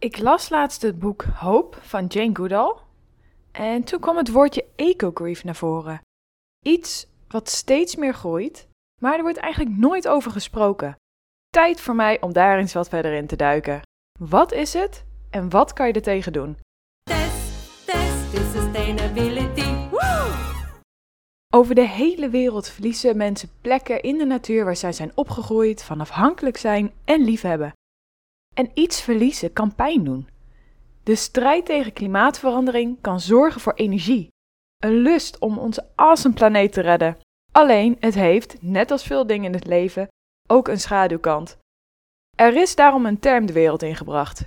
Ik las laatst het boek Hope van Jane Goodall. En toen kwam het woordje ecogrief naar voren. Iets wat steeds meer groeit, maar er wordt eigenlijk nooit over gesproken. Tijd voor mij om daar eens wat verder in te duiken. Wat is het en wat kan je er tegen doen? Test, test is sustainability. Woo! Over de hele wereld verliezen mensen plekken in de natuur waar zij zijn opgegroeid, van afhankelijk zijn en liefhebben. En iets verliezen kan pijn doen. De strijd tegen klimaatverandering kan zorgen voor energie, een lust om onze awesome planeet te redden. Alleen, het heeft, net als veel dingen in het leven, ook een schaduwkant. Er is daarom een term de wereld ingebracht: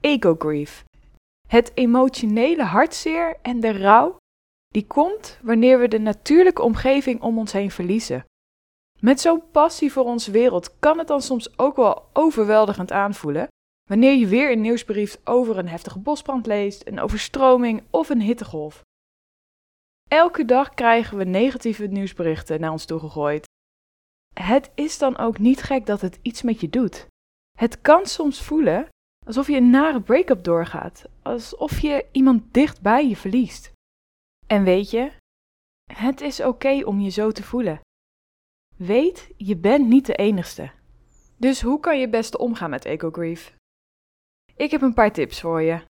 ecogrief. Het emotionele hartzeer en de rouw die komt wanneer we de natuurlijke omgeving om ons heen verliezen. Met zo'n passie voor onze wereld kan het dan soms ook wel overweldigend aanvoelen wanneer je weer een nieuwsbrief over een heftige bosbrand leest, een overstroming of een hittegolf. Elke dag krijgen we negatieve nieuwsberichten naar ons toegegooid. Het is dan ook niet gek dat het iets met je doet. Het kan soms voelen alsof je een nare break-up doorgaat, alsof je iemand dicht bij je verliest. En weet je, het is oké om je zo te voelen. Weet, je bent niet de enigste. Dus hoe kan je best omgaan met ecogrief? Ik heb een paar tips voor je.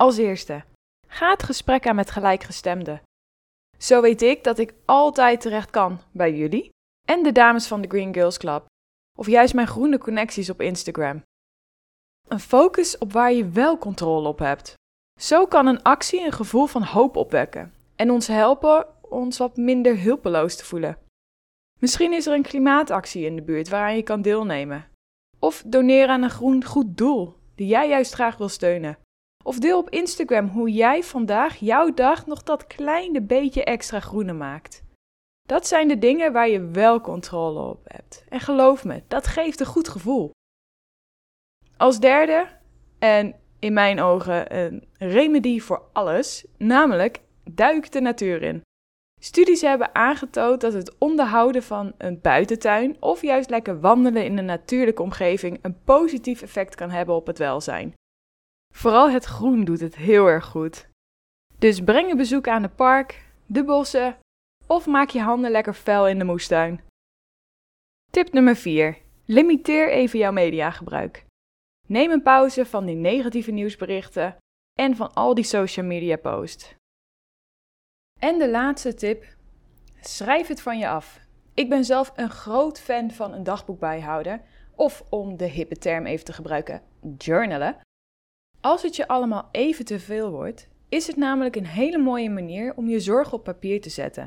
Als eerste, ga het gesprek aan met gelijkgestemden. Zo weet ik dat ik altijd terecht kan bij jullie en de dames van de Green Girls Club, of juist mijn groene connecties op Instagram. Een focus op waar je wel controle op hebt. Zo kan een actie een gevoel van hoop opwekken en ons helpen ons wat minder hulpeloos te voelen. Misschien is er een klimaatactie in de buurt waaraan je kan deelnemen. Of doneer aan een groen goed doel die jij juist graag wil steunen. Of deel op Instagram hoe jij vandaag jouw dag nog dat kleine beetje extra groene maakt. Dat zijn de dingen waar je wel controle op hebt. En geloof me, dat geeft een goed gevoel. Als derde, en in mijn ogen een remedie voor alles, namelijk duik de natuur in. Studies hebben aangetoond dat het onderhouden van een buitentuin of juist lekker wandelen in een natuurlijke omgeving een positief effect kan hebben op het welzijn. Vooral het groen doet het heel erg goed. Dus breng een bezoek aan het park, de bossen of maak je handen lekker fel in de moestuin. Tip nummer 4. Limiteer even jouw mediagebruik. Neem een pauze van die negatieve nieuwsberichten en van al die social media posts. En de laatste tip: schrijf het van je af. Ik ben zelf een groot fan van een dagboek bijhouden, of om de hippe term even te gebruiken, journalen. Als het je allemaal even te veel wordt, is het namelijk een hele mooie manier om je zorgen op papier te zetten.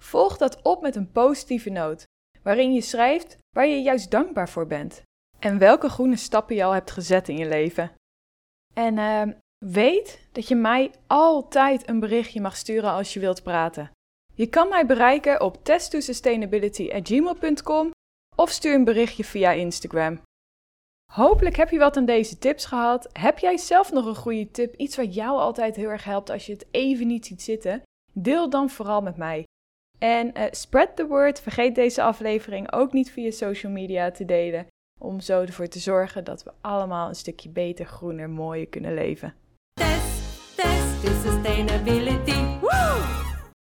Volg dat op met een positieve noot, waarin je schrijft waar je juist dankbaar voor bent en welke groene stappen je al hebt gezet in je leven. En uh, weet dat je mij altijd een berichtje mag sturen als je wilt praten. Je kan mij bereiken op test2sustainability@gmail.com of stuur een berichtje via Instagram. Hopelijk heb je wat aan deze tips gehad. Heb jij zelf nog een goede tip, iets wat jou altijd heel erg helpt als je het even niet ziet zitten? Deel dan vooral met mij. En uh, spread the word. Vergeet deze aflevering ook niet via social media te delen. Om zo ervoor te zorgen dat we allemaal een stukje beter, groener, mooier kunnen leven. to sustainability. Woo!